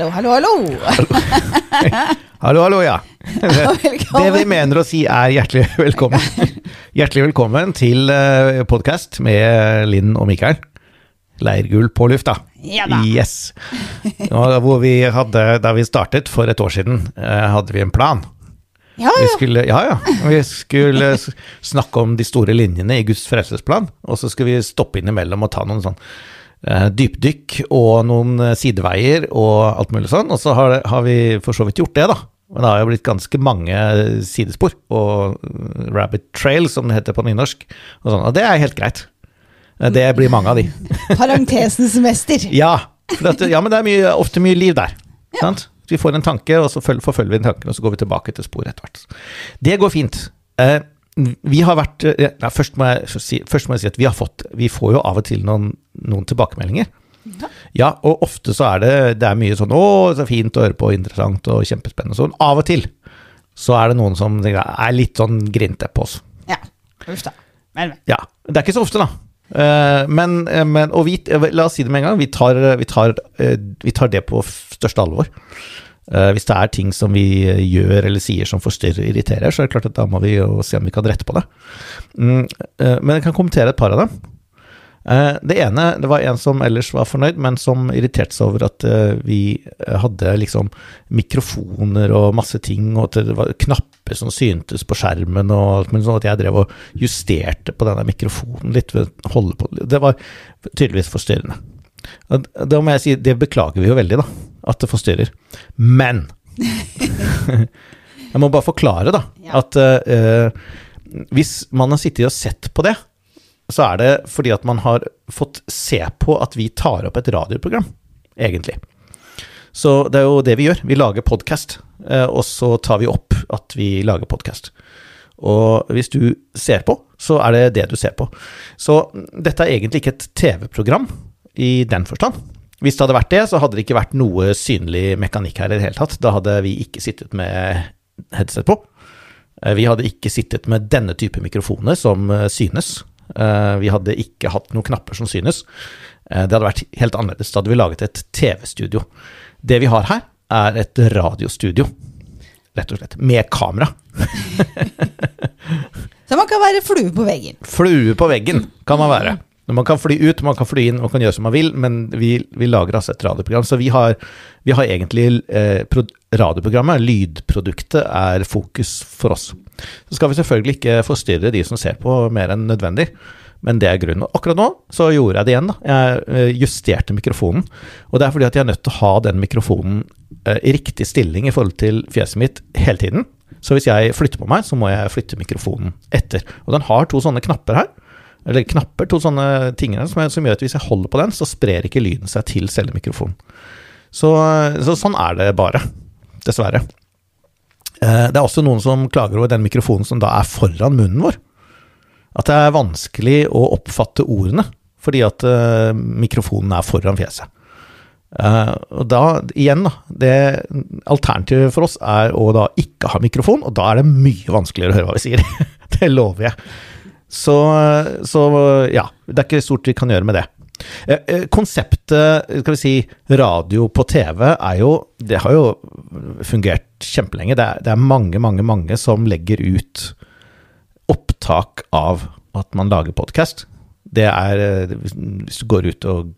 Hallo, hallo, hallo. Hallo, hallo, ja. Velkommen. Det vi mener å si er hjertelig velkommen. Hjertelig velkommen til podkast med Linn og Mikael. Leirgull på lufta. Ja da. Yes. Hvor vi hadde, da vi startet for et år siden, eh, hadde vi en plan. Ja, Vi ja. skulle, ja, ja. Vi skulle snakke om de store linjene i Guds frelsesplan, og så skulle vi stoppe innimellom og ta noen sånn eh, dypdykk og noen eh, sideveier og alt mulig sånn, og så har, har vi for så vidt gjort det, da. Men det har jo blitt ganske mange sidespor, og eh, rabbit trail, som det heter på nynorsk, og sånn, og det er helt greit. Eh, Det blir mange av de. Parentesens mester. Ja, for at, ja men det er mye, ofte mye liv der. Sant? Vi får en tanke, og så forfølger vi den tanken, og så går vi tilbake til sporet etter hvert. Det går fint. Eh, vi har vært eh, ja, først, må si, først må jeg si at vi har fått Vi får jo av og til noen, noen tilbakemeldinger. Ja, og ofte så er det, det er mye sånn 'Å, så fint å høre på, interessant og kjempespennende'. Sånn av og til så er det noen som er litt sånn grinte på oss. Ja. Uff da. Men, men. Ja, det er ikke så ofte, da. Eh, men, eh, men og vi, la oss si det med en gang, vi tar, vi tar, vi tar det på største alvor. Eh, hvis det er ting som vi eh, gjør eller sier som forstyrrer og irriterer, så er det klart at da må vi jo se om vi kan rette på det. Mm, eh, men jeg kan kommentere et par av dem. Det ene, det var en som ellers var fornøyd, men som irriterte seg over at vi hadde liksom mikrofoner og masse ting, og at det var knapper som syntes på skjermen, og alt mulig sånn at jeg drev og justerte på denne mikrofonen litt holde på Det var tydeligvis forstyrrende. Da må jeg si, det beklager vi jo veldig, da, at det forstyrrer. Men Jeg må bare forklare, da, Ja. at uh, hvis man har sittet og sett på det, så er det fordi at man har fått se på at vi tar opp et radioprogram, egentlig. Så det er jo det vi gjør. Vi lager podkast, og så tar vi opp at vi lager podkast. Og hvis du ser på, så er det det du ser på. Så dette er egentlig ikke et TV-program i den forstand. Hvis det hadde vært det, så hadde det ikke vært noe synlig mekanikk her i det hele tatt. Da hadde vi ikke sittet med headset på. Eh, Vi hadde ikke sittet med denne type mikrofoner som eh, synes. Eh, Vi hadde ikke hatt noen knapper som synes. Det hadde vært helt annerledes. Da hadde vi laget et TV-studio. Det vi har her, er et radiostudio, rett og slett. Med kamera. Så man kan være flue på veggen. Flue på veggen kan man være. Man kan fly ut, man kan fly inn, man kan gjøre som man vil, men vi, vi lager altså et radioprogram. Så vi har, vi har egentlig eh, pro- radioprogrammet, lydproduktet, er fokus for oss. Så skal vi selvfølgelig ikke forstyrre de som ser på mer enn nødvendig, men det er grunnen. Akkurat nå så gjorde jeg det igjen. da. Jeg eh, justerte mikrofonen, og det er fordi at jeg er nødt til å ha den mikrofonen eh, i riktig stilling i forhold til fjeset mitt hele tiden. Så hvis jeg flytter på meg, så må jeg flytte mikrofonen etter. Og den har to sånne knapper her eller knapper, to sånne ting som, som gjør at hvis jeg holder på den, så sprer ikke lyden seg til selve mikrofonen. Så, så sånn er det bare, dessverre. Eh, Det er også noen som klager over den mikrofonen som da er foran munnen vår. At det er vanskelig å oppfatte ordene, fordi at eh, mikrofonen er foran fjeset. Eh, og da, igjen, da, det alternativet for oss er å da ikke ha mikrofon, og da er det mye vanskeligere å høre hva vi sier. det lover jeg. Så, så ja, det er ikke stort vi kan gjøre med det. Eh, eh, Konseptet, skal vi si, radio på TV er jo Det har jo fungert kjempelenge. Det er, det er mange, mange, mange som legger ut opptak av at man lager podkast. Det er eh, Hvis du går ut og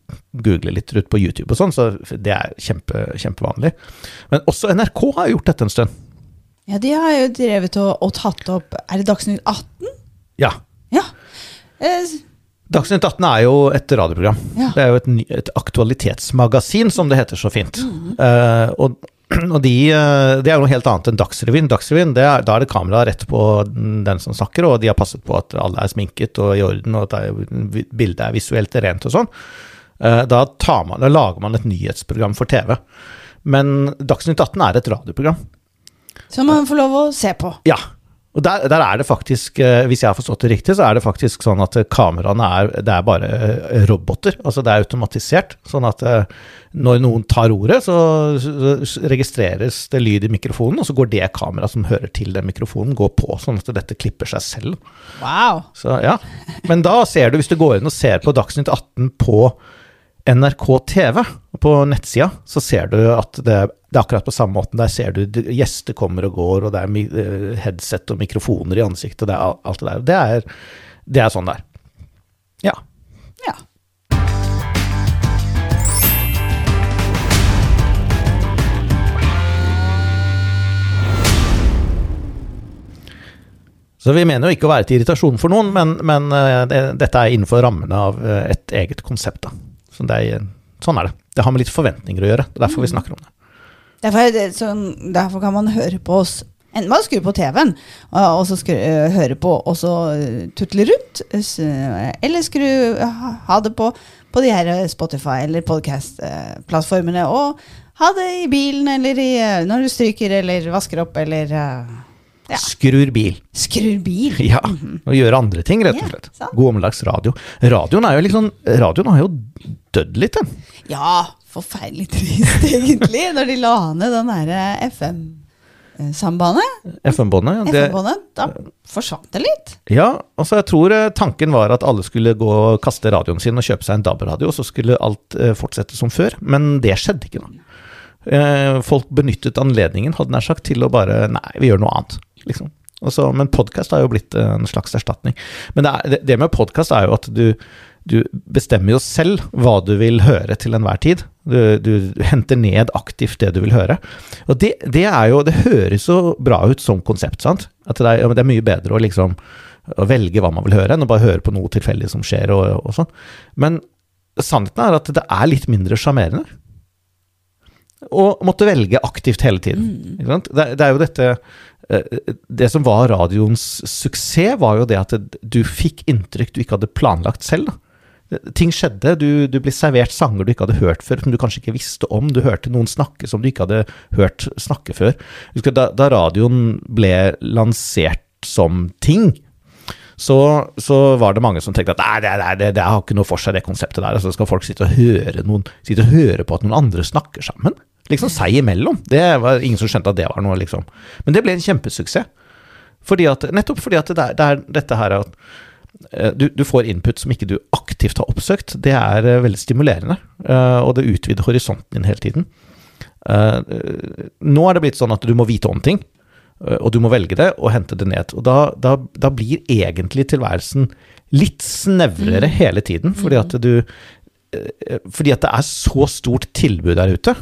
googler litt rundt på YouTube og sånn, så det er kjempe, kjempevanlig. Men også NRK har gjort dette en stund. Ja, de har jo drevet og, og tatt opp Er det Dagsnytt 18? Ja. Ja. Eh, Dagsnytt 18 er jo et radioprogram. Ja. Det er jo et, et aktualitetsmagasin, som det heter så fint. Eh, og og de, eh, det er jo noe helt annet enn Dagsrevyen. Dagsrevyen, Da er det kamera rett på den som snakker, og de har passet på at alle er sminket og i orden, og at er, bildet er visuelt rent og sånn. Eh, Da, tar man, da lager man et nyhetsprogram for TV. Men Dagsnytt 18 er et radioprogram. som man får lov å se på. Ja. Og der, der er det faktisk, eh, hvis jeg har forstått det riktig, så er det faktisk sånn at eh, kameraene er, det er bare eh, roboter. Altså det er automatisert. Sånn at når noen tar ordet, så så registreres det lyd i mikrofonen, og så går det kameraet som hører til den mikrofonen, går på. Sånn at dette klipper seg selv. Wow. Så ja. Men da ser du, hvis du går inn og ser på Dagsnytt 18 på NRK TV, på nettsida, så ser du at det, det er akkurat på samme måten. Der ser du gjester kommer og går, og det er eh, headset og mikrofoner i ansiktet, og det er alt det der. Det er, det er sånn det er. Ja. Ja. Så vi mener jo ikke å være til irritasjon for noen, men, men eh, det, dette er innenfor rammene av eh, et eget konsept. Da. Så det er, sånn er det. Det har med litt forventninger å gjøre. Det er derfor vi snakker om det. Derfor, er sånn, derfor kan man høre på oss Enten man skrur på TV-en og så skru, øh, høre på og så øh, tutle rundt. øh, Eller skru, ha, det på, på de her Spotify eller podcast-plattformene. Og ha det i bilen eller i, når du stryker eller vasker opp eller Ja. Skrur bil. skrur bil. Ja, og gjøre andre ting, rett og slett. Ja, God omlags radio. Radioen er jo liksom Radioen har jo dødd litt, den. Ja, forferdelig trist egentlig, når de la ned den derre FM-sambandet. FM-båndet. ja, FM-båndet. Da forsvant det litt. Ja, altså jeg tror eh, tanken var at alle skulle gå og kaste radioen sin og kjøpe seg en DAB-radio, og så skulle alt eh, fortsette som før. Men det skjedde ikke, da. Eh, folk benyttet anledningen, hadde nær sagt, til å bare Nei, vi gjør noe annet, liksom. Også, men podkast har jo blitt eh, en slags erstatning. Men det, er, det med podkast er jo at du, du bestemmer jo selv hva du vil høre til enhver tid. Du, du henter ned aktivt det du vil høre. Og det, det er jo Det høres så bra ut som konsept, sant? At det er, det er mye bedre å liksom å velge hva man vil høre, enn å bare høre på noe tilfeldig som skjer og, og sånn. Men sannheten er at det er litt mindre sjarmerende. Å måtte velge aktivt hele tiden. Sant? Det, det er jo dette eh, Det som var radioens suksess, var jo det at du fikk inntrykk du ikke hadde planlagt selv. Da. Ting skjedde, du, du ble servert sanger du ikke hadde hørt før, som du kanskje ikke visste om. Du hørte noen snakke som du ikke hadde hørt snakke før. Da, da radioen ble lansert som ting, så, så var det mange som tenkte at nei, det, det, det, det har ikke noe for seg, det konseptet der. Altså skal folk sitte og høre, noen, sitte og høre på at noen andre snakker sammen? Liksom seg imellom. Det var ingen som skjønte at det var noe, liksom. Men det ble en kjempesuksess. Fordi at, nettopp fordi at det er, det er dette her at du, du får input som ikke du aktivt har oppsøkt. Det er eh, veldig stimulerende, eh, og det utvider horisonten din hele tiden. Eh, eh, nå er det blitt sånn at du må vite om ting, eh, og du må velge det og hente det ned. Og da, da, da blir egentlig tilværelsen litt snevrere hele tiden, fordi at du eh, Fordi at det er så stort tilbud der ute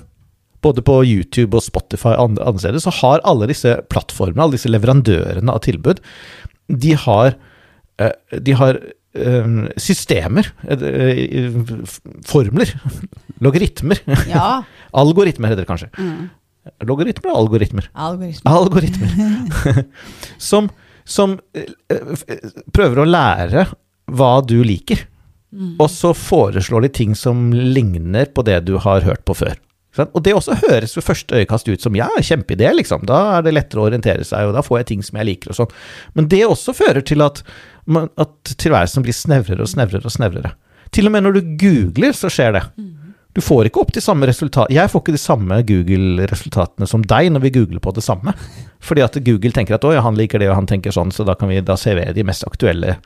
både på YouTube og Spotify og andre, steder, så har alle disse plattformene, alle disse leverandørene av tilbud, de har, eh, de har eh, systemer, eh, formler, logaritmer, Ja. algoritmer heter det kanskje. Mm. Logaritmer og algoritmer? Algoritmer. Algoritmer. som som eh, eh, prøver å lære hva du liker, og så foreslår de ting som ligner på det du har hørt på før. Og det også høres ved første øyekast ut som ja, kjempeidé, liksom. Da er det lettere å orientere seg, og da får jeg ting som jeg liker og sånn. Men det også fører til at, at tilværelsen blir snevrere og snevrere og snevrere. Til og med når du googler, så skjer det. Du får ikke opp de samme resultatene. Jeg får ikke de samme Google-resultatene som deg når vi googler på det samme. Fordi at Google tenker at å ja, han liker det, og han tenker sånn, så da kan vi da servere de mest aktuelle.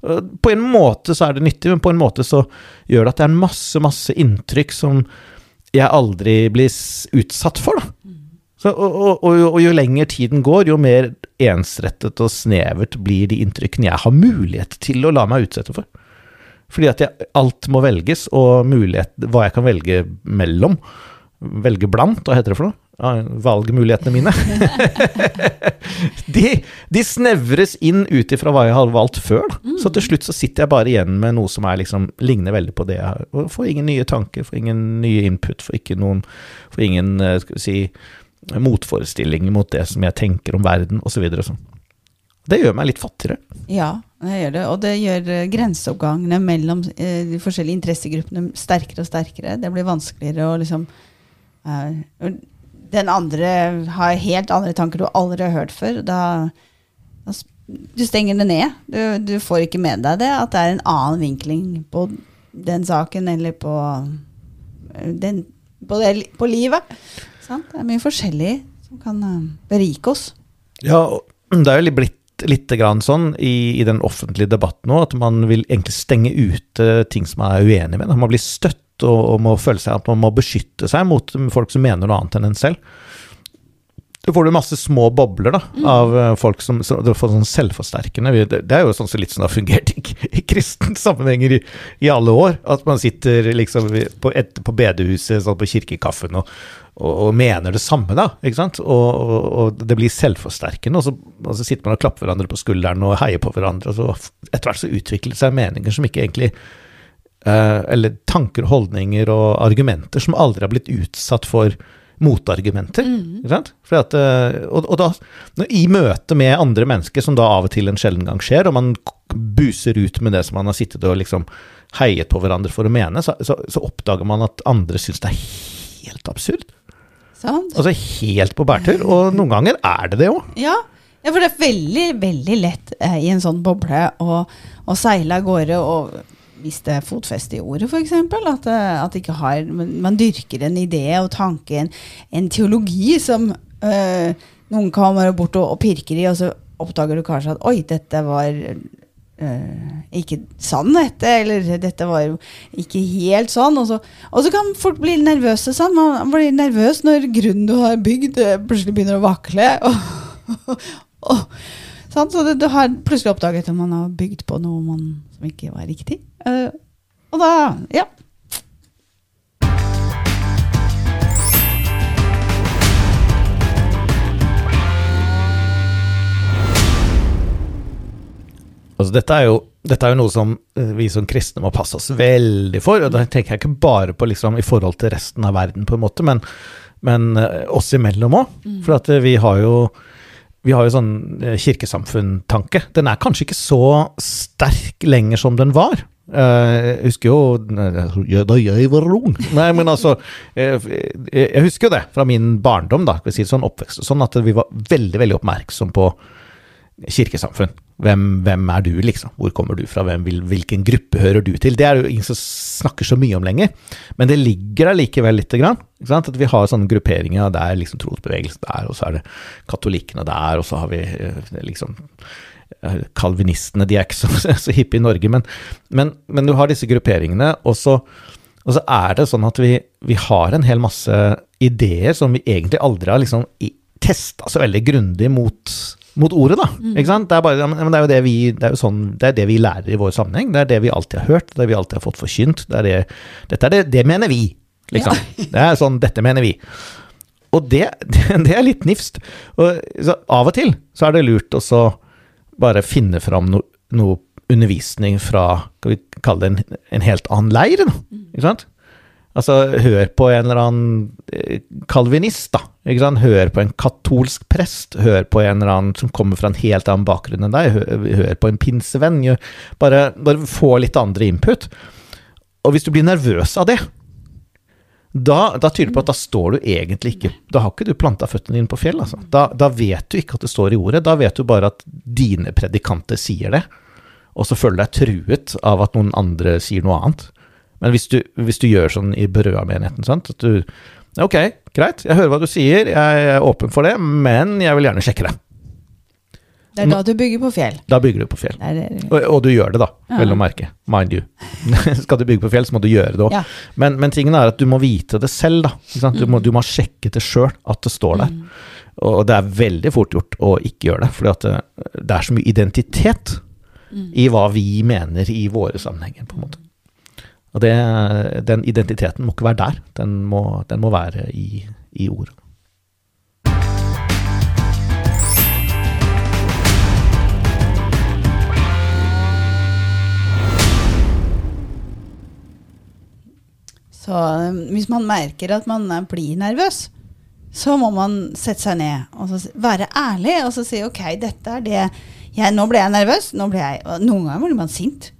På en måte så er det nyttig, men på en måte så gjør det at det er en masse, masse inntrykk som jeg aldri blir utsatt for, da. Så, og, og, og, og jo lenger tiden går, jo mer ensrettet og snevert blir de inntrykkene jeg har mulighet til å la meg utsette for. Fordi at jeg, alt må velges, og mulighet, hva jeg kan velge mellom. Velge blant, hva heter det for noe? Valgmulighetene mine. de, de snevres inn ut ifra hva jeg har valgt før. Så til slutt så sitter jeg bare igjen med noe som er liksom, ligner veldig på det jeg har. Får ingen nye tanker, får ingen nye input, får Får ingen, eh, skal vi si, motforestillinger mot det som jeg tenker om verden, osv. Sånn. Det gjør meg litt fattigere. Ja, det gjør det. Og det gjør eh, grenseoppgangene mellom eh, de forskjellige interessegruppene sterkere og sterkere. Det blir vanskeligere å liksom eh, Den andre har helt andre tanker du aldri har hørt før. Da, da Du stenger det ned. Du, du får ikke med deg det, at det er en annen vinkling på den saken eller på, den, på, det, på livet. Sant? Det er mye forskjellig som kan eh, berike oss. Ja, det er jo blitt litt grann sånn i, i den offentlige debatten nå, at man vil egentlig stenge ute ting som man er uenig med. Man blir støtt og, og må føle seg at man må beskytte seg mot folk som mener noe annet enn en selv. Da får du masse små bobler da, av eh, folk som får sånn selvforsterkende. Det, det er jo sånn, så litt sånn det har fungert i, i kristne sammenhenger i, i alle år. At man sitter liksom på, et, på bedehuset, sånn på kirkekaffen, og, og, og mener det samme, da. ikke sant? Og, og, og det blir selvforsterkende, så, og så sitter man og klapper hverandre på skulderen og heier på hverandre, og så etter hvert så utvikler det seg meninger som ikke egentlig eh, Eller tanker, holdninger og argumenter som aldri har blitt utsatt for motargumenter. Ikke sant? At, eh, og, da, I møte med andre mennesker, som da av og til en sjelden gang skjer, og man buser ut med det som man har sittet og liksom heiet på hverandre for å mene, så, så, så oppdager man at andre syns det er helt absurd. Sant? Altså helt på bærtur. Og noen ganger er det det òg. Ja. ja, for det er veldig, veldig lett eh, i en sånn boble å, å seile av gårde og miste fotfeste i ordet, f.eks. At, eh, at ikke har, man, dyrker en idé og tanke, en, en teologi som eh, noen kommer bort og, og pirker i, og så oppdager du kanskje at oi, dette var eh, ikke dette, eller dette var jo ikke helt sånn. Og så, og så kan folk bli nervøse. Sånn. Man blir nervøs når grunnen du har bygd, eh, plutselig begynner å vakle. Og, og, sånn. Så det, du har plutselig oppdaget at man har bygd på noe man, som ikke var riktig. Uh, og da Ja. Altså, dette, er jo, dette er jo noe som eh, vi som kristne må passe oss veldig for. og Da tenker jeg ikke bare på liksom, i forhold til resten av verden, på en måte, men, men eh, oss imellom òg. For at eh, vi har jo vi har jo sånn kirkesamfunntanke. Den er kanskje ikke så sterk lenger som den var. Jeg husker jo ja, Da jeg var ung Nei, men altså Jeg husker jo det fra min barndom, da, skal vi si sånn oppvekst, og sånn at vi var veldig, veldig oppmerksom på kirkesamfunn. Hvem, hvem er du, liksom? Hvor kommer du fra? Hvem, vil- hvilken gruppe hører du til? Det er jo ingen som snakker så mye om lenger, men det ligger der likevel lite grann. At vi har sånne grupperinger, det er liksom trosbevegelsen der, og så er det katolikkene der, og så har vi eh, liksom eh, Kalvinistene, de er ikke så, så hippe i Norge, men, men, men du har disse grupperingene, og så, og så er det sånn at vi, vi har en hel masse ideer som vi egentlig aldri har liksom testa så veldig grundig mot, mot ordet, da. Ikke sant? Det er, bare, det er jo det vi, det er jo sånn, det er det vi lærer i vår sammenheng. Det er det vi alltid har hørt, det er det vi alltid har fått forkynt. Det er det, dette er det, det mener vi, liksom. Det er sånn, dette mener vi. Og det, det er litt nifst. Og, så av og til så er det lurt å så bare finne fram no, noe undervisning fra skal vi kalle det en, en helt annen leir. Da, ikke sant? Altså, hør på en eller annen eh, kalvinist, da. Ikke sant? Hør på en katolsk prest. Hør på en eller annen som kommer fra en helt annen bakgrunn enn deg. Hør, på en pinsevenn. Bare, bare få litt andre input. Og hvis du blir nervøs av det, da, da tyder det på at da står du egentlig ikke Da har ikke du planta føttene dine på fjell, altså. Da, da vet du ikke at det står i ordet. Da vet du bare at dine predikanter sier det, og så føler du deg truet av at noen andre sier noe annet. Men hvis du, hvis du gjør sånn i Berøa-menigheten, sant, at du Ok, greit, jeg hører hva du sier, jeg er åpen for det, men jeg vil gjerne sjekke det. Det er da du bygger på fjell. Da bygger du på fjell. Det det. Og, og du gjør det, da, Ja. vel å merke. Mind you. Skal du bygge på fjell, så må du gjøre det òg. Ja. Men, men tingen er at du må vite det selv, da. Du, må, du må sjekke det sjøl, at det står der. Og det er veldig fort gjort å ikke gjøre det, for det, det er så mye identitet i hva vi mener i våre sammenhenger, på en måte. Og det, den identiteten må ikke være der, den må, den må være i, i ordet. Så um, hvis man merker at man eh, blir nervøs, så må man sette seg ned og være ærlig og så si ok, dette er det jeg, Nå ble jeg nervøs. Ble jeg, noen ganger blir man sint.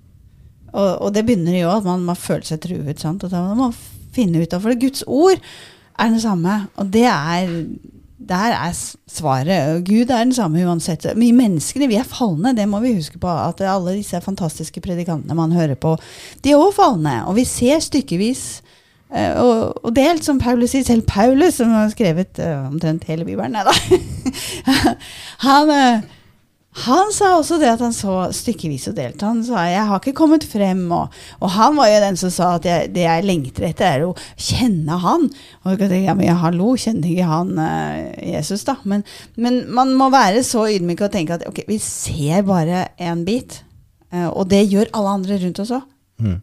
Og, og det begynner jo at man, man føler seg truet. Sant? Og da må man finne ut av For Guds ord er det samme. Og det er der er svaret. Gud er den samme uansett. Vi menneskene vi er falne, det må vi huske på. At alle disse fantastiske predikantene man hører på, de er også falne. Og vi ser stykkevis Og, og, og delt, som Paulus sier. Selv Paulus, som har skrevet eh, omtrent hele Bibelen, nei da. han, eh, Han sa også det at han så stykkevis og delt. Han sa 'jeg har ikke kommet frem', og, og han var jo den som sa at jeg, det jeg lengter etter, er å kjenne han. Og jeg ja, men hallo, kjenner ikke han uh, Jesus, da? Men, men, man må være så ydmyk og tenke at ok, vi ser bare en bit. Uh, og det gjør alle andre rundt oss òg. Mm.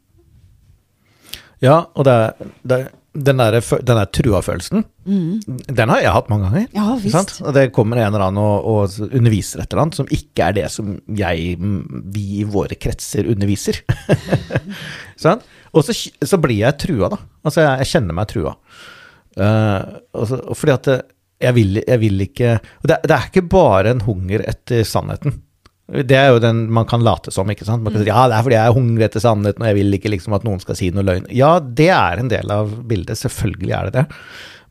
Ja, og det er, det er den der, den der trua-følelsen, mm. den har jeg hatt mange ganger. Ja, visst. Og det kommer en eller annen og, og, underviser et eller annet som ikke er det som jeg, vi i våre kretser underviser. sånn? Og så, så, blir jeg trua, da. Altså, jeg, jeg kjenner meg trua. Uh, også, fordi at jeg vil, jeg vil ikke det, det, er ikke bare en hunger etter sannheten. Det er jo den man kan late som. ikke sant? Man kan si, ja, det er fordi jeg er hungrig etter sannheten, og jeg vil ikke liksom at noen skal si noe løgn. Ja, det er en del av bildet. Selvfølgelig er det det.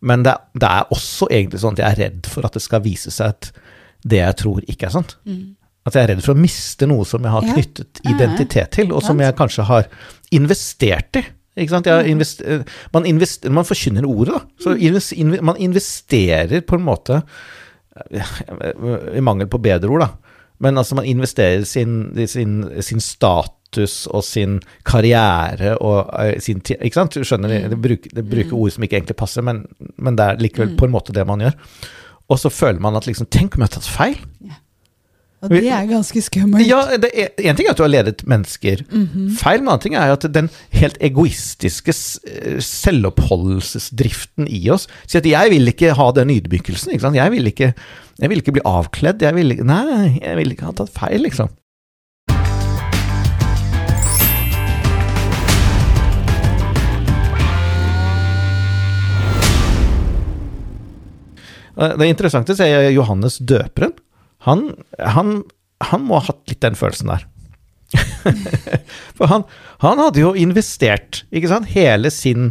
Men det, det, er også egentlig sånn at jeg er redd for at det skal vise seg at det jeg tror, ikke er sant. Mm. At jeg er redd for å miste noe som jeg har knyttet ja. identitet til, og som jeg kanskje har investert i. Mm. Invester, man, invester, man, forkynner ordet, da. Så mm. man investerer på en måte I mangel på bedre ord, da men altså, man investerer sin, sin, sin status og sin karriere og uh, sin Ikke sant? Du skjønner, det, bruker, det bruker mm. ord som ikke egentlig passer, men, men, det er likevel mm. på en måte det man gjør. Og så føler man at liksom Tenk om jeg har tatt feil? Ja. Og det er ganske skummelt. Ja, Én ting er at du har ledet mennesker mm -hmm. feil, men en annen ting er at den helt egoistiske eh, selvoppholdelsesdriften i oss sier at 'jeg vil ikke ha den ydmykelsen'. ikke? Jeg vil ikke, jeg vil ikke bli avkledd. Jeg vil, nei, jeg vil ikke ha tatt feil, liksom. Det er interessant å se Johannes døperen han, han, han må ha hatt litt den følelsen der. For han, han, hadde jo investert, ikke sant, hele sin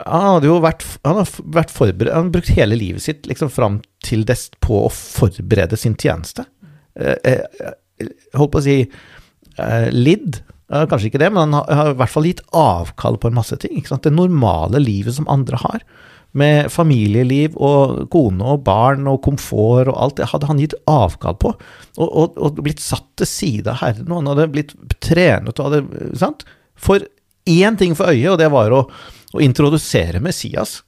Han hadde jo vært, han hadde vært forberedt Han hadde brukt hele livet sitt liksom fram til dest på å forberede sin tjeneste. Eh, eh, holdt på å si eh, lidd. Kanskje ikke det, men han har, har, i hvert fall gitt avkall på en masse ting. Ikke sant? Det normale livet som andre har med familieliv og kone og barn og komfort og alt det hadde han gitt avkall på. Og, og, og blitt satt til side av Herren, og han hadde blitt trenet og hadde sant? For én ting for øyet, og det var å, å introdusere Messias.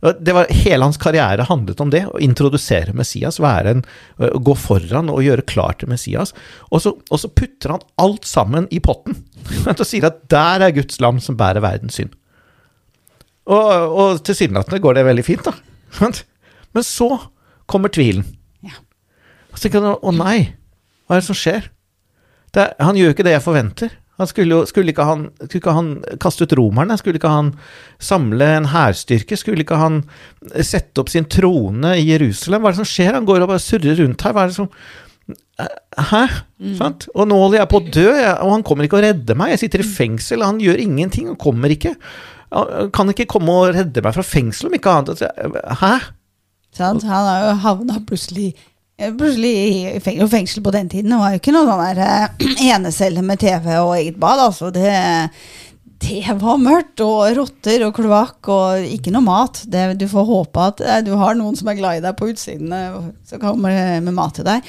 Var, hele hans karriere handlet om det, å introdusere Messias, en, gå foran og gjøre klar til Messias. Og så, og så putter han alt sammen i potten og sier at der er Guds lam som bærer verdens synd. Og, og tilsynelatende går det veldig fint, da. Men så kommer tvilen. Ja. Og så tenker han å nei, hva er det som skjer? Det, han gjør jo ikke det jeg forventer. Han skulle, jo, skulle, ikke han, skulle ikke han kaste ut romerne? Skulle ikke han samle en hærstyrke? Skulle ikke han sette opp sin trone i Jerusalem? Hva er det som skjer? Han går og bare surrer rundt her. Hva er det som Hæ? Mm. Og nå holder jeg på å dø, og han kommer ikke og redder meg. Jeg sitter i fengsel, han gjør ingenting, han kommer ikke. Kan ikke komme og redde meg fra fengsel om ikke annet. Hæ? Sant? Han har jo havna plutselig Plutselig i fengsel på den tiden. Det var jo ikke noe sånn der uh, enecelle med TV og eget bad. altså. Det, det var mørkt, og rotter og kloakk og ikke noe mat. Det, du får håpe at uh, du har noen som er glad i deg på utsiden, som kommer med mat til deg.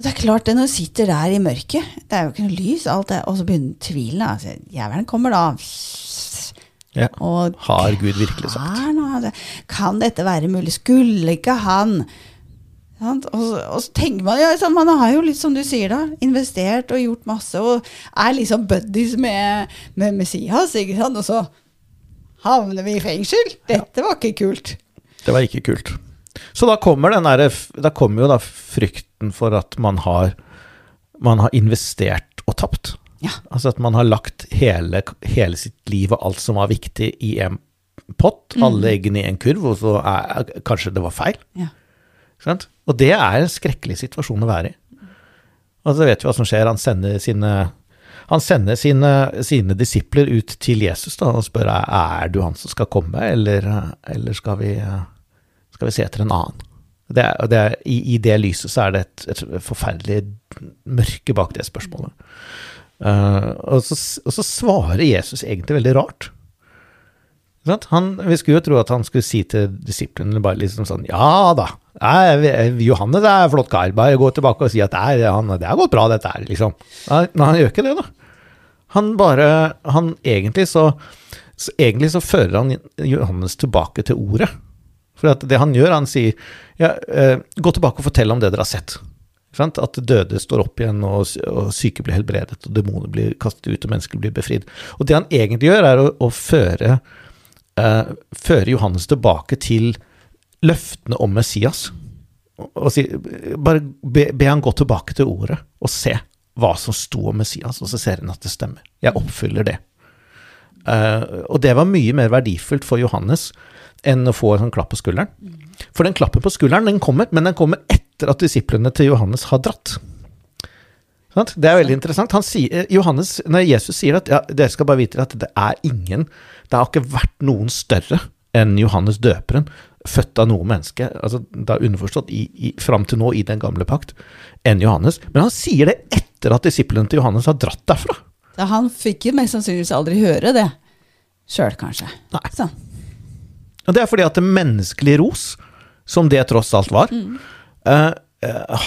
Det er klart det når du sitter der i mørket, det er jo ikke noe lys, alt det, og så begynner tvilen. Altså, Jævelen kommer da ja. Og, Har Gud virkelig sagt? Kan dette være mulig? Skulle ikke han og, og, så tenker man ja, Man har jo litt, som du sier, da, investert og gjort masse, og er liksom buddies med, med Messias, ikke sant? Og så havner vi i fengsel. Dette var ikke kult. Det var ikke kult. Så da kommer, den der, da kommer jo da frykten for at man har, man har investert og tapt. Ja. Altså at man har lagt hele, hele, sitt liv og alt som var viktig, i en pott. Mm. Alle eggene i en kurv, og så er, kanskje det var feil. Ja. Og det er en skrekkelig situasjon å være i. Og så vet vi hva som skjer. Han sender sine, han sender sine, sine disipler ut til Jesus da, og spør er du han som skal komme, eller, eller skal, vi, skal, vi, se etter en annen. Det er, det er, i, i, det lyset så er det et, et forferdelig mørke bak det spørsmålet. Uh, og, så, og, så, svarer Jesus egentlig veldig rart. Han, vi skulle jo tro at han skulle si til disiplene bare liksom sånn Ja da, Johannes er en flott kar. Bare gå tilbake og si at det, er, han, det har gått bra, dette her, liksom. Men han gjør ikke det, da. Han bare Han egentlig så, så Egentlig så fører han Johannes tilbake til ordet. For det han gjør, han sier ja, eh, gå tilbake og fortell om det dere har sett. At døde står opp igjen, og, og syke blir helbredet, og demoner blir kastet ut, og mennesker blir befridd. Og det han egentlig gjør, er å, å føre, eh, føre Johannes tilbake til løftene om Messias. Og, og si, bare be, be han gå tilbake til ordet og se hva som sto om Messias, og så ser han at det stemmer. Jeg oppfyller det. Uh, og det var mye mer verdifullt for Johannes enn å få en sånn klapp på skulderen. For den klappen på skulderen den kommer, men den kommer etter at disiplene til Johannes har dratt. Det er veldig interessant. Sier, Johannes, nei, Jesus sier at ja, dere skal bare vite at det er ingen Det har ikke vært noen større enn Johannes døperen, født av noe menneske, altså da underforstått i, i, fram til nå i den gamle pakt, enn Johannes. Men han sier det etter at disiplene til Johannes har dratt derfra. Da han fikk jo mest sannsynligvis aldri høre det sjøl, kanskje. Nei. Sånn. Og det er fordi at det menneskelige ros, som det tross alt var, mm. Uh,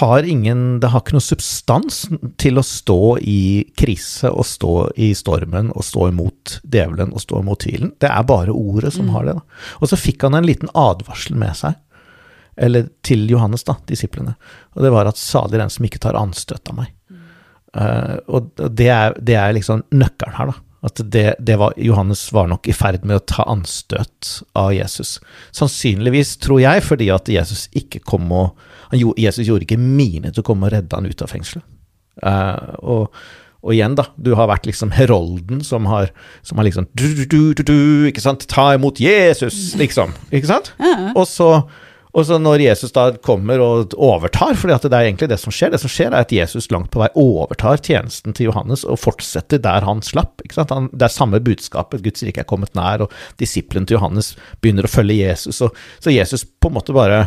har ingen Det har ikke noe substans til å stå i krise og stå i stormen og stå imot djevelen og stå imot tvilen. Det er bare ordet som mm. har det. Da. Og så fikk han en liten advarsel med seg, eller til Johannes, da, disiplene. Og det var at salig den som ikke tar anstøt av meg. Uh, og det er, det er liksom nøkkelen her, da. At det, det var, Johannes var nok i ferd med å ta anstøt av Jesus. Sannsynligvis, tror jeg, fordi at Jesus ikke kom og Jesus gjorde ikke mine til å komme og redde han ut av fengselet. Uh, og, og, igjen, da, du har vært liksom herolden som har, som har liksom du, du, du, du, ikke sant, Ta imot Jesus, liksom. Ikke sant? Og så og så når Jesus da kommer og overtar, for det er egentlig det som skjer, det som skjer er at Jesus langt på vei overtar tjenesten til Johannes og fortsetter der han slapp. Han, det er samme budskapet, Guds rike er kommet nær, og disiplene til Johannes begynner å følge Jesus. Og, så Jesus på en måte bare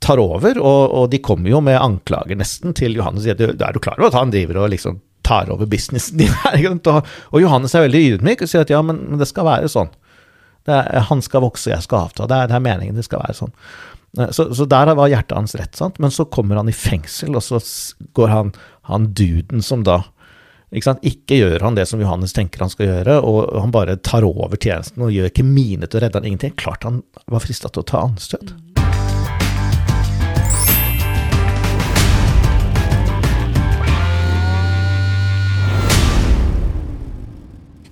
tar over, og, og de kommer jo med anklager nesten til Johannes. Er du klar over at han driver og liksom tar over businessen din? og, og Johannes er veldig ydmyk og sier at ja, men det skal være sånn. Er, han skal vokse, jeg skal avta. Det er, det er meningen det skal være sånn. Så, så, der var hjertet hans rett, sant? men så kommer han i fengsel, og så går han, han duden som da ikke, ikke, gjør han det som Johannes tenker han skal gjøre, og han bare tar over tjenesten og gjør ikke mine til å redde han ingenting. Klart han var frista til å ta anstøt.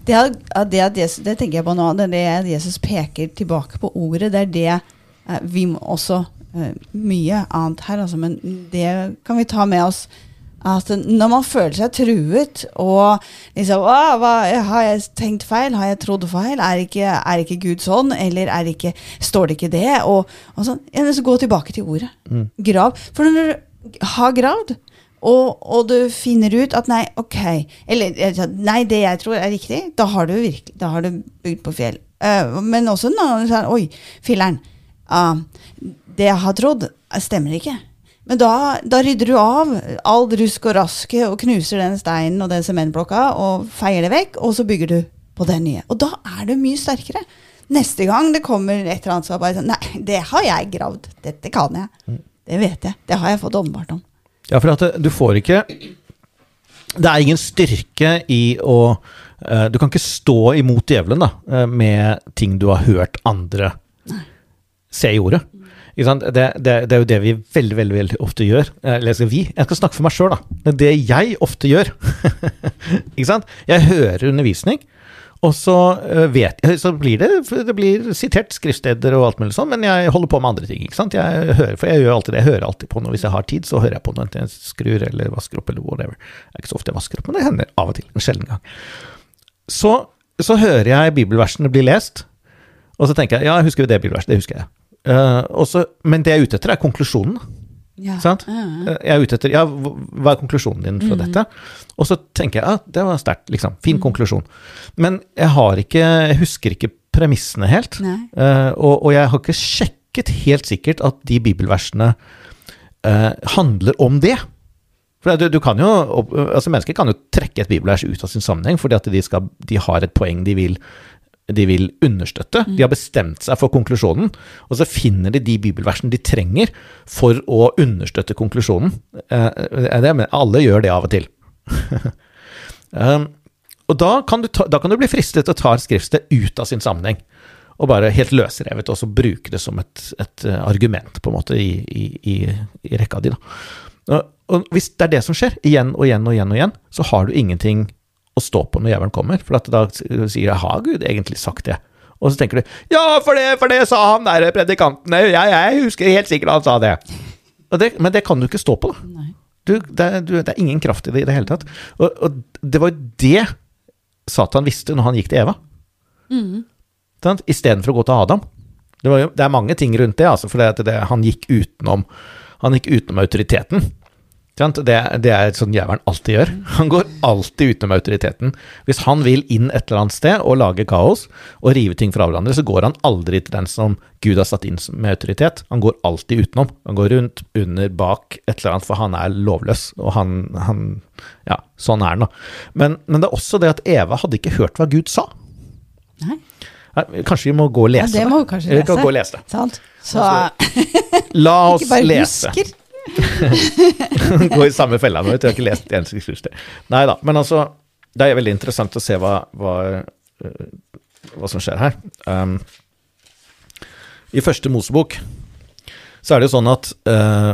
Det, det, det, det, tenker jeg på nå, det er det Jesus peker tilbake på ordet. Det er det vi må også eh, mye annet her, altså, men det kan vi ta med oss. At når man føler seg truet og liksom hva, Har jeg tenkt feil? Har jeg trodd feil? Er ikke, er ikke Gud sånn? Eller er ikke, står det ikke det? Og, og sånn. Så gå tilbake til ordet. Mm. Grav. For når du har gravd, og, og, du finner ut at nei, ok Eller nei, det jeg tror er riktig, da har du virkelig Da har du bygd på fjell. Uh, men også når du sier Oi, filler'n uh, det jeg har trodd, stemmer ikke. Men da, da, rydder du av all rusk og raske og knuser den steinen og den sementblokka og feier det vekk, og så bygger du på det nye. Og da er du mye sterkere. Neste gang det kommer et eller annet som bare sånn Nei, det har jeg gravd. Dette kan jeg. Mm. Det vet jeg. Det har jeg fått åpenbart om. Ja, for at du får ikke Det er ingen styrke i å uh, Du kan ikke stå imot djevelen da, uh, med ting du har hørt andre Nei se i ordet. Det, det, det, er jo det vi veldig veldig, veldig ofte gjør. Eller skal vi? Jeg skal snakke for meg sjøl, da. Det er det jeg ofte gjør. ikke sant? Jeg hører undervisning, og så eh, vet jeg Så blir det Det blir sitert skriftsteder og alt mulig sånn, men jeg holder på med andre ting. ikke sant? Jeg hører, for jeg gjør alltid det. Jeg hører alltid på noe. Hvis jeg har tid, så hører jeg på noe. Enten jeg skrur eller vasker opp eller whatever. Det er ikke så ofte jeg vasker opp, men det hender av og til. En sjelden gang. Så, så hører jeg bibelversene bli lest, og så tenker jeg ja, jeg husker jo det bibelverset. Det husker jeg. Uh, også, men det jeg er ute etter, er konklusjonen. Ja. Sant? Ja. Jeg er ute etter ja, hva er konklusjonen din fra mm. dette? Og så tenker jeg ja, det var sterkt, liksom. Fin mm. konklusjon. Men jeg har ikke Jeg husker ikke premissene helt. Uh, og, og, jeg har ikke sjekket helt sikkert at de bibelversene uh, handler om det. For du, du, kan jo, altså Mennesker kan jo trekke et bibelvers ut av sin sammenheng fordi at de, skal, de har et poeng de vil de vil understøtte. De har bestemt seg for konklusjonen, og så finner de de bibelversene de trenger for å understøtte konklusjonen. Eh, det, men alle gjør det av og til. um, og da kan, ta, da kan, du bli fristet til å ta et skriftsted ut av sin sammenheng, og bare helt løsrevet, og så bruke det som et, et argument, på en måte, i, i, i rekka di. Da. Og hvis det er det som skjer, igjen og igjen og igjen, og igjen, så har du ingenting å stå på når jævelen kommer, for da sier jeg 'har Gud egentlig sagt det'? Og så tenker du 'ja, for det, for det sa han der predikanten, jeg, jeg husker helt sikkert han sa det'. det. Men det kan du ikke stå på, da. Du, det, du, det, er ingen kraft i det i det hele tatt. Og, og det var jo det Satan visste når han gikk til Eva. Mm. Istedenfor å gå til Adam. Det, jo, det, er mange ting rundt det, altså, for han gikk utenom han gikk utenom autoriteten. Det, det er sånn jævelen alltid gjør. Han går alltid utenom autoriteten. Hvis han vil inn et eller annet sted og lage kaos og rive ting fra hverandre, så går han aldri til den som Gud har satt inn med autoritet. Han går alltid utenom. Han går rundt, under, bak et eller annet, for han er lovløs. Og han, han Ja, sånn er han, da. Men, men, det er også det at Eva hadde ikke hørt hva Gud sa. Nei. Kanskje vi må gå og lese det? Ja, det må vi kanskje lese. Kan gå og lese det. Sant. Så altså, La oss lese. Husker. Gå i samme fella nå, jeg har ikke lest en skrift. Nei da, men altså Det er veldig interessant å se hva, hva, eh, hva som skjer her. Um, I første Mosebok så er det jo sånn at uh,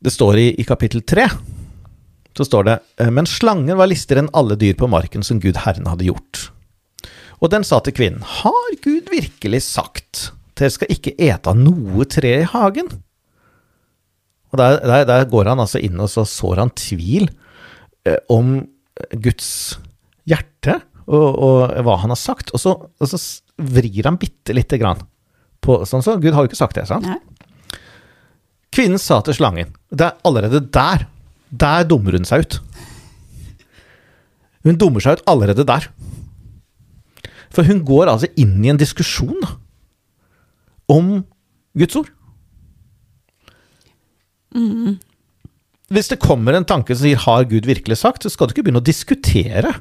Det står i, i kapittel tre så står det eh, Men slangen var listigere enn alle dyr på marken som Gud Herren hadde gjort. Og den sa til kvinnen, Har Gud virkelig sagt, dere skal ikke ete av noe tre i hagen? Og der, der, der, går han altså inn og så sår han tvil eh, om Guds hjerte og, og, hva han har sagt, og så, og så vrir han bitte lite grann på Sånn så Gud har jo ikke sagt det, sant? Nei. Kvinnen sa til slangen Det er allerede der. Der dummer hun seg ut. Hun dummer seg ut allerede der. For hun går altså inn i en diskusjon om Guds ord. Mm. Hvis det kommer en tanke som sier 'har Gud virkelig sagt', så skal du ikke begynne å diskutere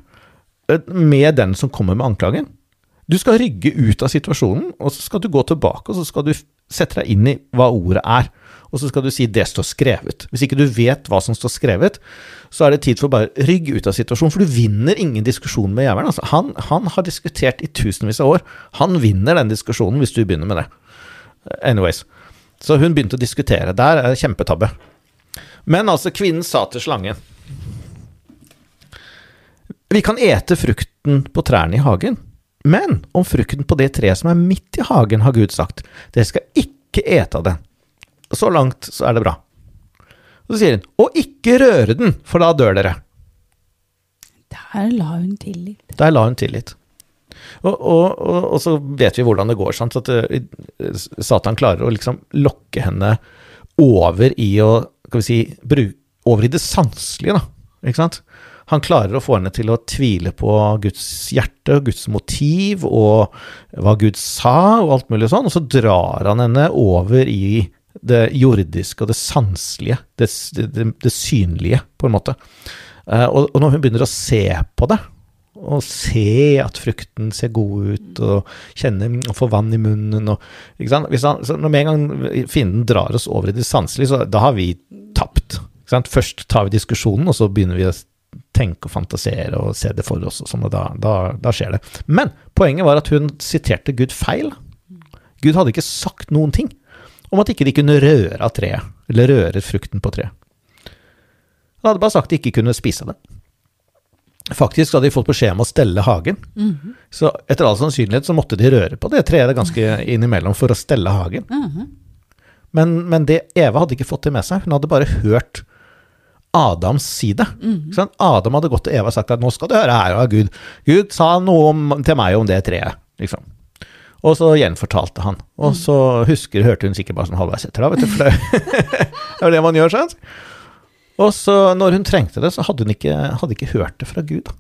eh, med den som kommer med anklagen. Du skal rygge ut av situasjonen, og så skal du gå tilbake og så skal du sette deg inn i hva ordet er. Og så skal du si 'det står skrevet'. Hvis ikke du vet hva som står skrevet, så er det tid for å bare rygge ut av situasjonen, for du vinner ingen diskusjon med jævelen. Altså, han, han har diskutert i tusenvis av år. Han vinner den diskusjonen hvis du begynner med det. Anyways. Så hun begynte å diskutere. Der er det kjempetabbe. Men altså, kvinnen sa til slangen Vi kan ete frukten på trærne i hagen, men om frukten på det treet som er midt i hagen, har Gud sagt, dere skal ikke ete av den. Så langt så er det bra. Og så sier hun, og ikke røre den, for da dør dere. Der la hun tillit. Der la hun tillit. Og, og, og, og, så vet vi hvordan det går. Sant? At uh, Satan klarer å liksom lokke henne over i å skal vi si, bruk, over i det sanselige. da, ikke sant? Han klarer å få henne til å tvile på Guds hjerte Guds motiv og hva Gud sa og alt mulig sånn, og så drar han henne over i det jordiske og det sanselige, det, det, det synlige, på en måte. Uh, og, og når hun begynner å se på det, og se at frukten ser god ut, og kjenne og få vann i munnen og ikke sant? Han, når med en gang fienden drar oss over i det sanselige, så da har vi tapt. Ikke sant? Først tar vi diskusjonen, og så begynner vi å tenke og fantasere og se det for oss, og sånn, og da, da, da skjer det. Men poenget var at hun siterte Gud feil. Gud hadde ikke sagt noen ting om at ikke de kunne røre av treet, eller røre frukten på treet. Han hadde bare sagt de ikke kunne spise det. Faktisk hadde de fått beskjed om å stelle hagen. Mm -hmm. Så etter all sannsynlighet så måtte de røre på det treet ganske innimellom for å stelle hagen. Mm -hmm. men, men, det, Eva hadde ikke fått det med seg. Hun hadde bare hørt Adams si det. Mm -hmm. Adam hadde gått til Eva og sagt at nå skal du høre her av Gud. Gud sa noe om, til meg om det treet. liksom. Og så gjenfortalte han. Og så husker, hørte hun sikkert bare sånn halvveis etter, da, vet du. For det, det er det man gjør, sant? Og så når hun trengte det, så hadde hun ikke, hadde ikke hørt det fra Gud.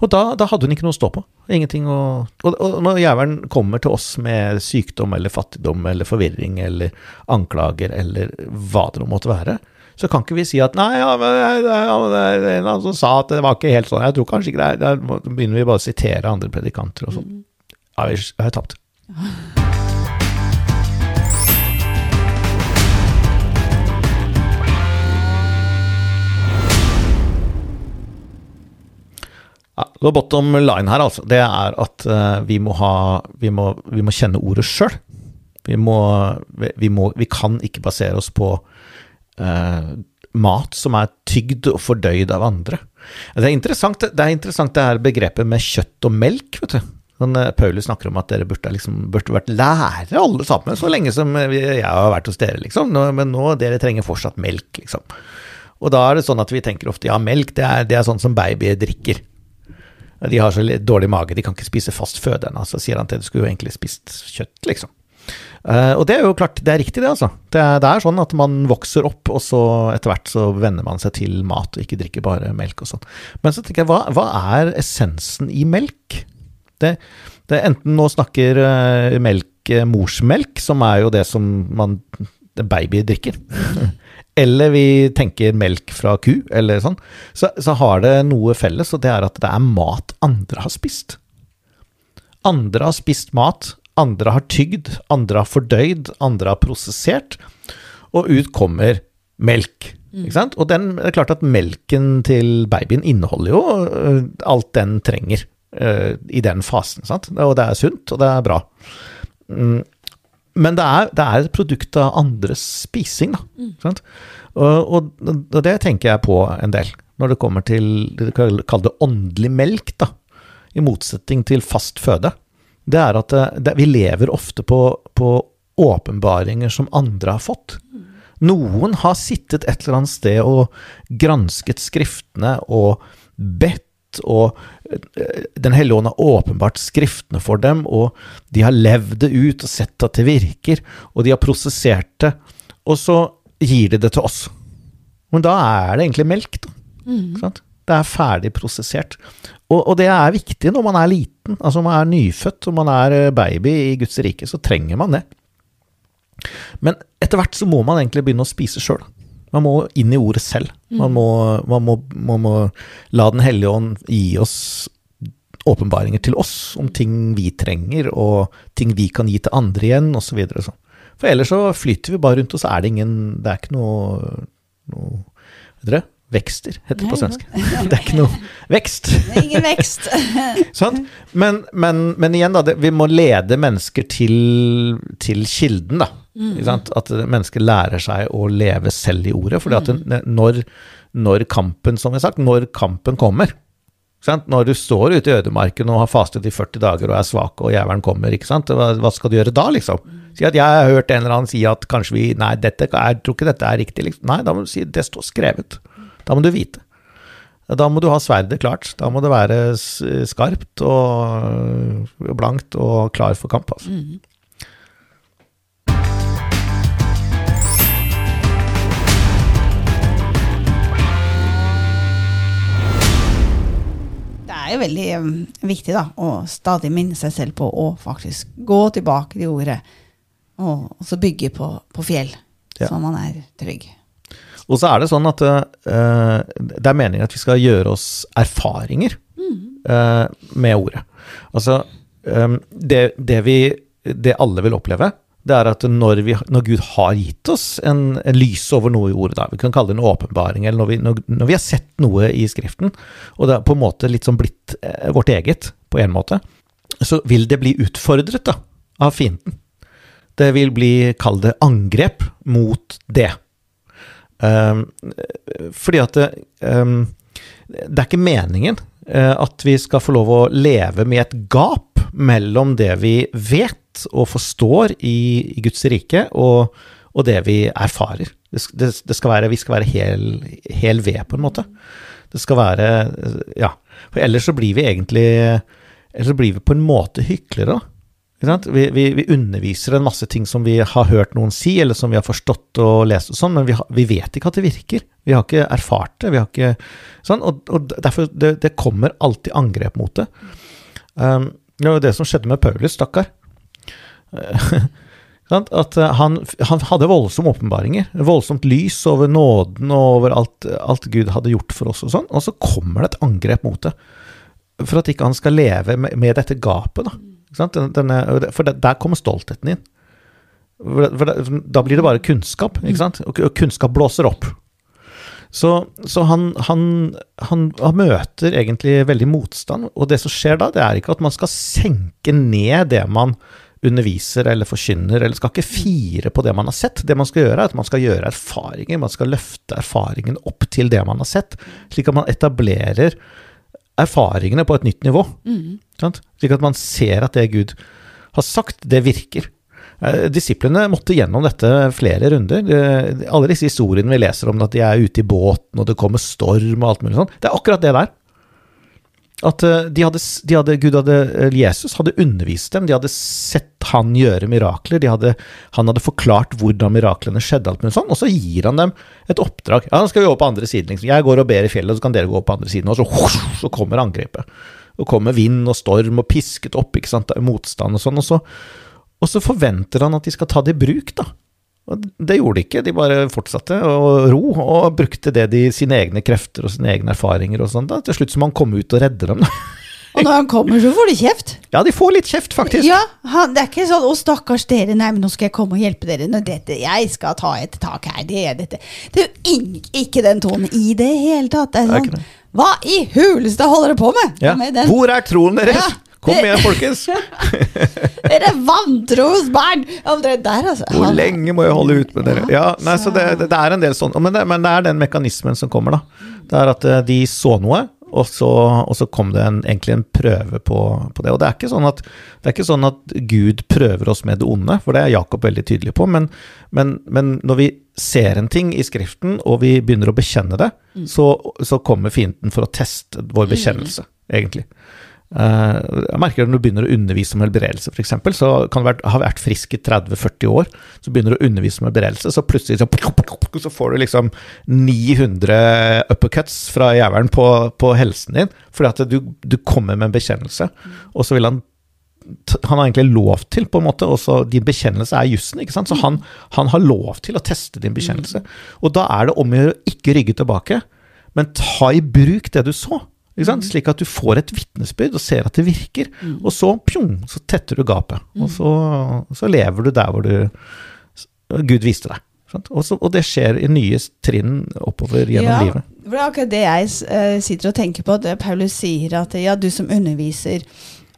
Og da, da, hadde hun ikke noe å stå på. Ingenting å Og, og når jævelen kommer til oss med sykdom eller fattigdom eller forvirring eller anklager eller hva det nå måtte være, så kan ikke vi si at nei, ja, men det, ja, er en som sa at det var ikke helt sånn. Jeg tror kanskje ikke det er Da begynner vi bare å sitere andre predikanter og sånn. Ja, vi vi har tapt. the bottom line her, altså, det er at uh, vi, må ha, vi, må, vi må kjenne ordet sjøl. Vi, vi, vi kan ikke basere oss på uh, mat som er tygd og fordøyd av andre. Det er interessant det er interessant det her begrepet med kjøtt og melk, vet du. Sånn, eh, Paulus snakker om at dere burde, liksom, burde vært lærere alle sammen, så lenge som jeg har vært hos dere, liksom. Men nå dere trenger fortsatt melk, liksom. Og da er det sånn at vi tenker ofte ja, melk det er, det er sånn som babyer drikker. De har så dårlig mage, de kan ikke spise fast føde ennå. Så sier han til du skulle jo egentlig spist kjøtt, liksom. Uh, og det er jo klart, det er riktig det, altså. Det det er sånn at man vokser opp, og så etter hvert så venner man seg til mat, og ikke drikker bare melk og sånn. Men så tenker jeg, hva, hva er essensen i melk? Det, det enten nå snakker uh, melk eh, morsmelk, som er jo det som man babyer drikker. eller vi tenker melk fra ku, eller sånn, så, så har det noe felles, og det er at det er mat andre har spist. Andre har spist mat, andre har tygd, andre har fordøyd, andre har prosessert, og ut kommer melk. Ikke sant? Og den, det er klart at melken til babyen inneholder jo øh, alt den trenger øh, i den fasen. Sant? Og det er sunt, og det er bra. Mm. Men det er, det er et produkt av andres spising, da. Mm. Og, og, det tenker jeg på en del, når det kommer til det vi kaller det åndelig melk, da. I motsetning til fast føde. Det er at det, det, vi lever ofte på, på åpenbaringer som andre har fått. Noen har sittet et eller annet sted og gransket skriftene og bedt, og eh, Den hellige ånd har åpenbart skriftene for dem, og de har levd det ut og sett at det virker, og de har prosessert det, og så gir de det til oss. Men da er det egentlig melk, da. Mm. sant? Det er ferdig prosessert. Og, og det er viktig når man er liten, altså man er nyfødt og man er eh, baby i Guds rike, så trenger man det. Men etter hvert så må man egentlig begynne å spise sjøl. Man må inn i ordet selv. Man må, man må, man må la Den hellige ånd gi oss åpenbaringer til oss om ting vi trenger, og ting vi kan gi til andre igjen, osv. Sånn. For ellers så flyter vi bare rundt, og så er det ingen Det er ikke noe, noe Vet dere? Vekster, heter det på svensk. Det er ikke noe vekst. Det er ingen vekst. sånn? Men, men, men igjen, da. Det, vi må lede mennesker til, til kilden, da. Sant? At mennesker lærer seg å leve selv i ordet. fordi at det, når, når kampen, som vi har sagt, når kampen kommer sant? Når du står ute i ødemarken og har fastet i 40 dager og er svak, og jævelen kommer? Hva, hva skal du gjøre da, liksom? Si at jeg har hørt en eller annen si at kanskje vi Nei, dette, jeg tror ikke dette er riktig. Liksom. Nei, da må du si det står skrevet. Da må du vite. Da må du ha sverdet klart. Da må det være skarpt og blankt og klar for kamp. Altså. Det er jo veldig um, viktig da, å stadig minne seg selv på å faktisk gå tilbake til ordet, og, og så bygge på, på fjell, Ja. så man er trygg. Og så er det sånn at uh, det er meningen at vi skal gjøre oss erfaringer eh, med ordet. Altså, um, det, det vi Det alle vil oppleve, det er at når, vi, når Gud har gitt oss en, en lys over noe i ordet, da, vi kan kalle det en åpenbaring, eller når vi, når, når vi har sett noe i Skriften, og det er på en måte litt sånn blitt eh, vårt eget, på en måte, så vil det bli utfordret da, av fienden. Det vil bli, kall det, angrep mot det. Um, fordi at um, det er ikke meningen uh, at vi skal få lov å leve med et gap mellom det vi vet og forstår i, i Guds rike, og, og det vi erfarer. Det, det, det skal være, vi skal være hel, hel ved, på en måte. Det skal være Ja. For ellers så blir vi egentlig Ellers så blir vi på en måte hyklere, da. Vi, vi, vi underviser en masse ting som vi har hørt noen si, eller som vi har forstått og lest og sånn, men vi, har, vi vet ikke at det virker. Vi har ikke erfart det. vi har ikke sånn, Og, og derfor det, det kommer alltid angrep mot det. Um, det var jo det som skjedde med Paulus, stakkar. Sant? At eh, han, han hadde voldsomme åpenbaringer. Voldsomt lys over nåden og over alt, alt Gud hadde gjort for oss og sånn. Og så kommer det et angrep mot det. For at ikke han skal leve med, med dette gapet, da. Denne, for der kommer stoltheten inn. For, da blir det bare kunnskap, ikke sant? Og kunnskap blåser opp. Så, så han, han, han, han møter egentlig veldig motstand, og det som skjer da, det er ikke at man skal senke ned det man underviser eller forkynner, eller skal ikke fire på det man har sett. Det man skal gjøre, er at man skal gjøre erfaringer, man skal løfte erfaringen opp til det man har sett, slik at man etablerer erfaringene på et nytt nivå. Sant? Slik at man ser at det Gud har sagt, det virker. Eh, Disiplene måtte gjennom dette flere runder. Eh, Alle disse historiene vi leser om at de er ute i båten, og det kommer storm og alt mulig sånn, det er akkurat det der. At eh, de hadde, de hadde, Gud hadde, Jesus hadde undervist dem, de hadde sett han gjøre mirakler, de hadde, han hadde forklart hvordan miraklene skjedde, alt mulig sånn, og så gir han dem et oppdrag. Ja, nå skal vi over på andre siden, liksom. Jeg går og ber i fjellet, så kan dere gå på andre siden, og så, så kommer angrepet. Og kommer vind og storm og pisket opp, ikke sant, motstand og sånn, og så, og så forventer han at de skal ta det i bruk, da. Og det gjorde de ikke, de bare fortsatte å ro, og brukte det de, sine egne krefter og sine egne erfaringer og sånn. da. Til slutt så må han komme ut og redde dem. Og når han kommer, så får de kjeft. Ja, de får litt kjeft, faktisk. Ja, han, Det er ikke sånn 'Å, stakkars dere, nei, men nå skal jeg komme og hjelpe dere'. Når dette, jeg skal ta et tak her, det er dette. Det er jo ikke den tonen i det hele tatt. Det er Det er sånn. Hva i huleste holder dere på med? Ja. med den? Hvor er troen deres? Ja, Kom det- igjen, folkens! Dere vantros barn! Der, altså. Hvor lenge må jeg holde ut med dere? Ja, nei, så det, det er en del sånn, men det, men det er den mekanismen som kommer, da. Det er at eh, de så noe, og så, og så kom det en, egentlig en prøve på, på det. Og det er, sånn at, det er ikke sånn at Gud prøver oss med det onde, for det er Jakob veldig tydelig på, men, men, men når vi ser en ting i Skriften, og vi begynner å bekjenne det, så, så kommer fienden for å teste vår bekjennelse, egentlig. Eh, jeg merker Når du begynner å undervise om helbredelse, f.eks., så kan du vært- ha vært frisk i 30-40 år, så begynner du å undervise om helbredelse, så plutselig så, så får du liksom 900 uppercuts fra jævelen på, på helsen din, fordi at du, du kommer med en bekjennelse, og så vil han han har egentlig lov til, på en måte, og så din bekjennelse er jussen, ikke sant? Så han, han har lov til å teste din bekjennelse. Og da er det om å gjøre å ikke rygge tilbake, men ta i bruk det du så. Ikke sant? Slik at du får et vitnesbyrd og ser at det virker. Og så, pjong, så tetter du gapet. Og så, så lever du der hvor du Gud viste deg. Sant? Og, så, og det skjer i nye trinn oppover gjennom ja, livet. Det er akkurat det jeg eh, sitter og tenker på. Det Paulus sier at ja, du som underviser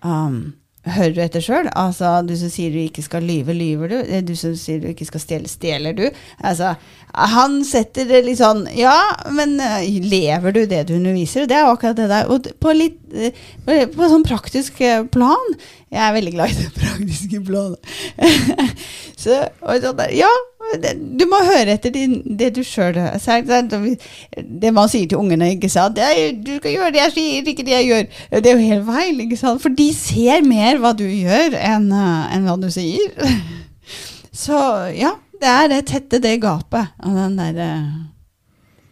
um, Hører etter sjøl? Altså, du som sier du ikke skal lyve, lyver du? Eh, Du som sier du ikke skal stjele, stjeler du? Altså, han setter det litt sånn Ja, men eh, lever du det du underviser? Det er akkurat det der. Og på litt eh, på, sånn praktisk plan Jeg er veldig glad i det praktiske planet. Så, og der, ja, det, du må høre etter din, det du sjøl Det man sier til ungene, ikke sant er, 'Du skal gjøre det jeg sier, ikke det jeg gjør.' Det er jo helt feil, ikke sant? For de ser mer hva du gjør, enn en hva du sier. Så ja, det er det tette det gapet av den derre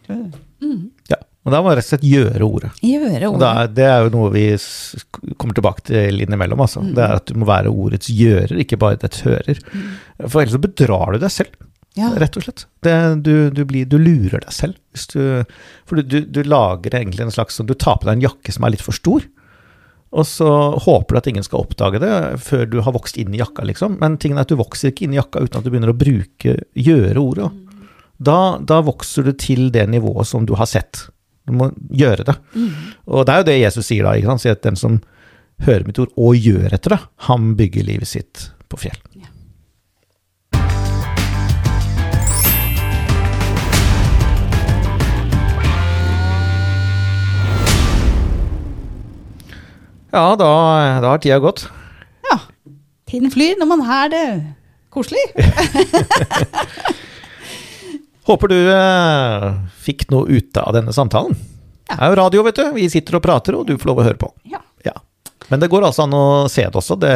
mm, Og da må man rett og slett gjøre ordet. Gjøre ordet. det er, det er jo noe vi kommer tilbake til innimellom. Altså. Mm. Det er at du må være ordets gjører, ikke bare dets hører. For ellers så bedrar du deg selv, Ja. rett og slett. Det, du, du, blir, du lurer deg selv. Du, for du, du, lager egentlig en slags sånn Du tar på deg en jakke som er litt for stor. Og så håper du at ingen skal oppdage det før du har vokst inn i jakka, liksom. Men tingen er at du vokser ikke inn i jakka uten at du begynner å bruke gjøre ordet. Da, da vokser du til det nivået som du har sett. Du må gjøre det. Og det er jo det Jesus sier da. ikke sant? Sier at den som hører mitt ord og gjør etter det, han bygger livet sitt på fjell. Ja, da, da har tida gått. ja. Tiden flyr når man har det koselig. Håper du eh, fikk noe ut av denne samtalen. Det er jo radio, vet du. Vi sitter og prater, og du får lov å høre på. Ja. Ja. Men det går altså an å se det også. Det,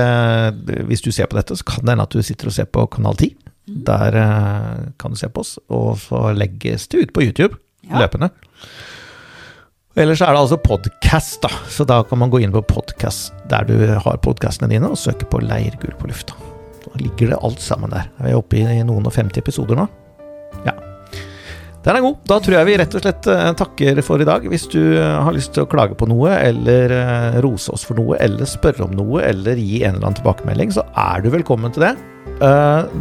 det, hvis du ser på dette, så kan det hende at du sitter og ser på Kanal 10. Der eh, kan du se på oss, og så legges det ut på YouTube Ja. løpende. Ellers er det altså podkast, da. Så da kan man gå inn på podkast der du har podkastene dine, og søke på Leirgul på lufta. Da ligger det alt sammen der. Vi er oppe i noen og 50 episoder nå. Ja. Den er god. Da tror jeg vi rett og slett eh, takker for i dag. Hvis du eh, har lyst til å klage på noe, eller eh, rose oss for noe, eller spørre om noe, eller gi en eller annen tilbakemelding, så er du velkommen til det.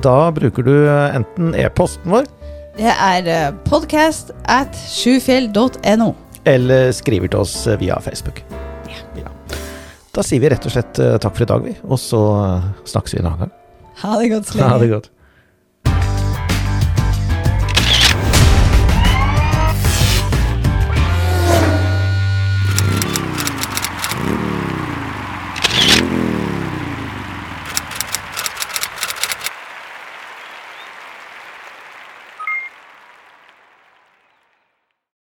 Da bruker du enten e-posten vår, Det er podcast at sjufjell.no. eller skriver til oss via Facebook. Ja. Da sier vi rett og slett takk for i dag, vi. Og så snakkes vi en annen gang. Ha det godt så lenge. Ha det godt.